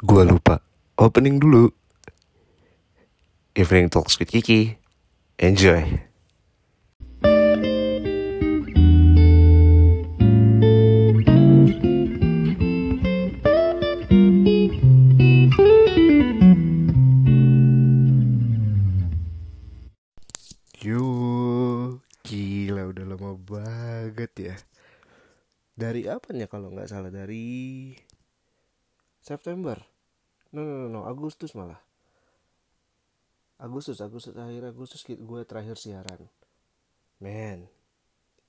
Gua lupa. Opening dulu. Evening Talks with Kiki. Enjoy. Yo, gila udah lama banget ya. Dari apa ya kalau nggak salah dari September. No, no, no, no, Agustus malah. Agustus, Agustus akhir Agustus gue terakhir siaran. Man,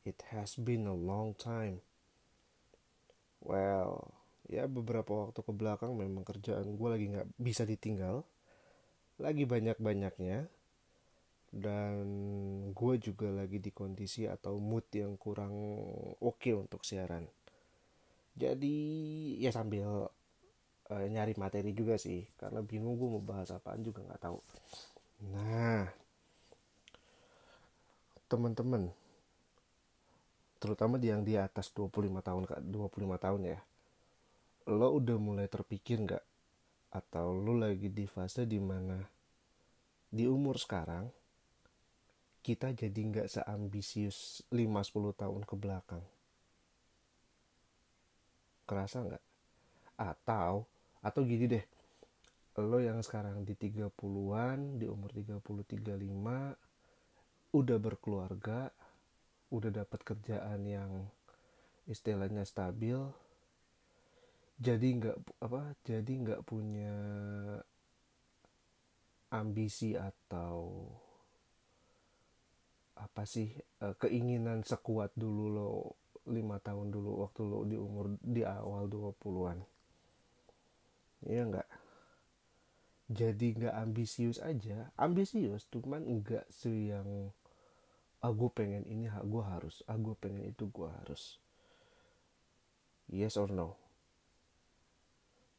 it has been a long time. Well, ya beberapa waktu ke belakang memang kerjaan gue lagi nggak bisa ditinggal. Lagi banyak-banyaknya. Dan gue juga lagi di kondisi atau mood yang kurang oke okay untuk siaran. Jadi ya sambil uh, nyari materi juga sih karena bingung gue mau bahas apaan juga nggak tahu nah teman-teman terutama yang di atas 25 tahun 25 tahun ya lo udah mulai terpikir nggak atau lo lagi di fase di mana di umur sekarang kita jadi nggak seambisius 5-10 tahun ke belakang. Kerasa nggak? Atau, atau gini deh, lo yang sekarang di 30-an, di umur 30-35, udah berkeluarga, udah dapat kerjaan yang istilahnya stabil, jadi nggak apa jadi nggak punya ambisi atau apa sih uh, keinginan sekuat dulu lo lima tahun dulu waktu lo di umur di awal 20-an iya enggak jadi nggak ambisius aja. Ambisius cuman enggak sih yang ah pengen ini gue harus ah pengen itu gue harus. Yes or no?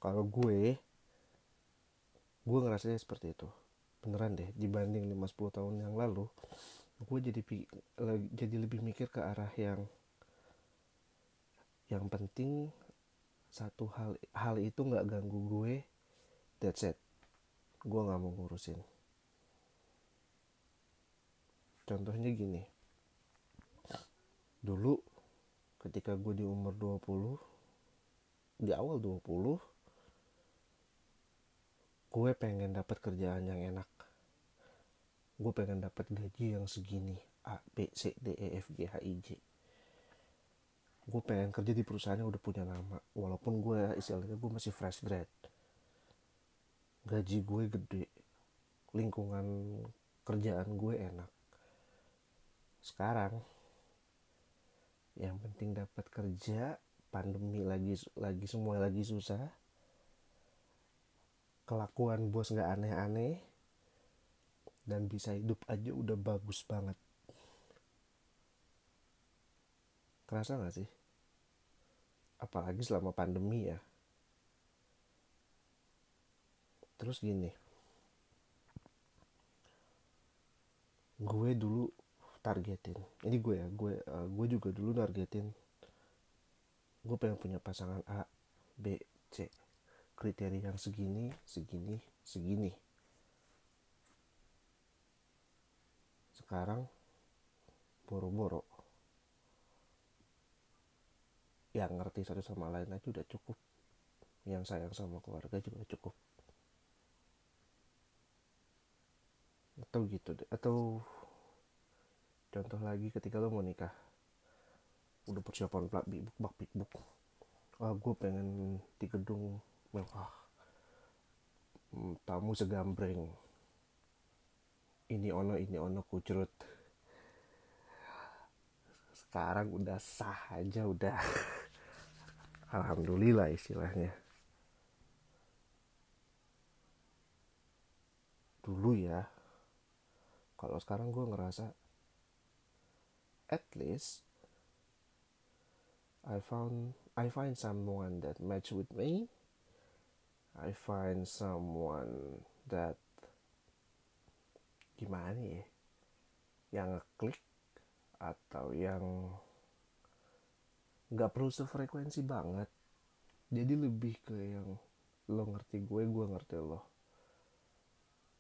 Kalau gue gue ngerasanya seperti itu. Beneran deh dibanding 5-10 tahun yang lalu gue jadi jadi lebih mikir ke arah yang yang penting satu hal hal itu nggak ganggu gue that's it. Gue nggak mau ngurusin. Contohnya gini. Dulu ketika gue di umur 20 di awal 20 gue pengen dapat kerjaan yang enak. Gue pengen dapat gaji yang segini A B C D E F G H I J gue pengen kerja di perusahaan yang udah punya nama. Walaupun gue istilahnya gue masih fresh grad. Gaji gue gede. Lingkungan kerjaan gue enak. Sekarang yang penting dapat kerja pandemi lagi lagi semua lagi susah. Kelakuan bos nggak aneh-aneh. Dan bisa hidup aja udah bagus banget kerasa gak sih? Apalagi selama pandemi ya. Terus gini. Gue dulu targetin. Ini gue ya gue uh, gue juga dulu targetin. Gue pengen punya pasangan A B C. Kriteria yang segini segini segini. Sekarang boro-boro yang ngerti satu sama lain aja udah cukup. Yang sayang sama keluarga juga cukup. Atau gitu deh. Atau contoh lagi ketika lo mau nikah. Udah persiapan plak bibuk bak bibuk ah gue pengen di gedung mewah. Hmm, tamu segambreng ini ono ini ono kucrut. Sekarang udah sah aja udah alhamdulillah istilahnya. Dulu ya kalau sekarang gue ngerasa at least I found I find someone that match with me. I find someone that gimana ya yang ngeklik atau yang nggak perlu sefrekuensi banget. Jadi lebih ke yang lo ngerti gue gue ngerti lo.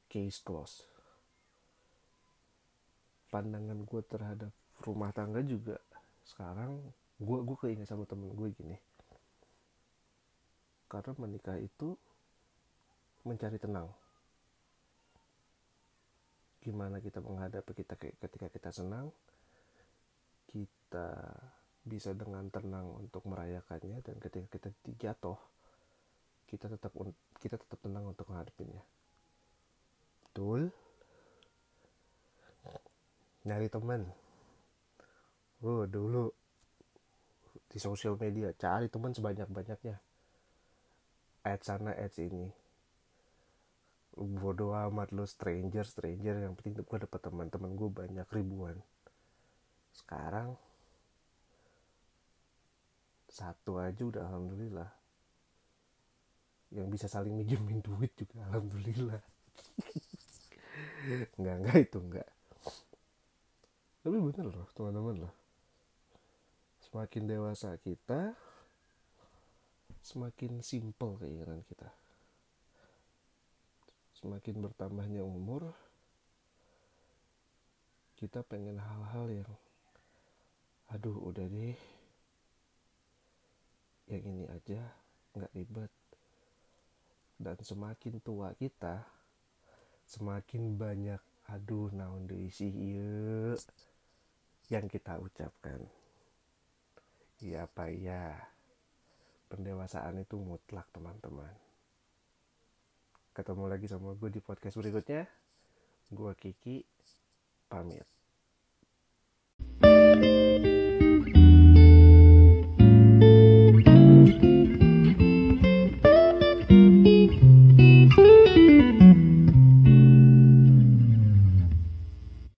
Case close pandangan gue terhadap rumah tangga juga sekarang gue gue keinget sama temen gue gini. Karena menikah itu mencari tenang. Gimana kita menghadapi kita ketika kita senang kita bisa dengan tenang untuk merayakannya dan ketika kita jatuh kita tetap kita tetap tenang untuk menghadapinya. Betul? Nyari teman. Oh dulu di sosial media cari teman sebanyak banyaknya add sana add sini bodoh amat lo stranger stranger. Yang penting gue dapet teman-teman gue banyak ribuan. Sekarang satu aja udah alhamdulillah. Yang bisa saling minjemin duit juga alhamdulillah. Nggak nggak itu nggak. Tapi bener loh teman-teman loh. Semakin dewasa kita semakin simple keinginan kita. Semakin bertambahnya umur kita pengen hal-hal yang aduh udah deh yang ini aja nggak ribet. Dan semakin tua kita semakin banyak aduh naon diisi iya yang kita ucapkan. Iya apa ya pendewasaan itu mutlak teman-teman. Ketemu lagi sama gue di podcast berikutnya. Gue Kiki pamit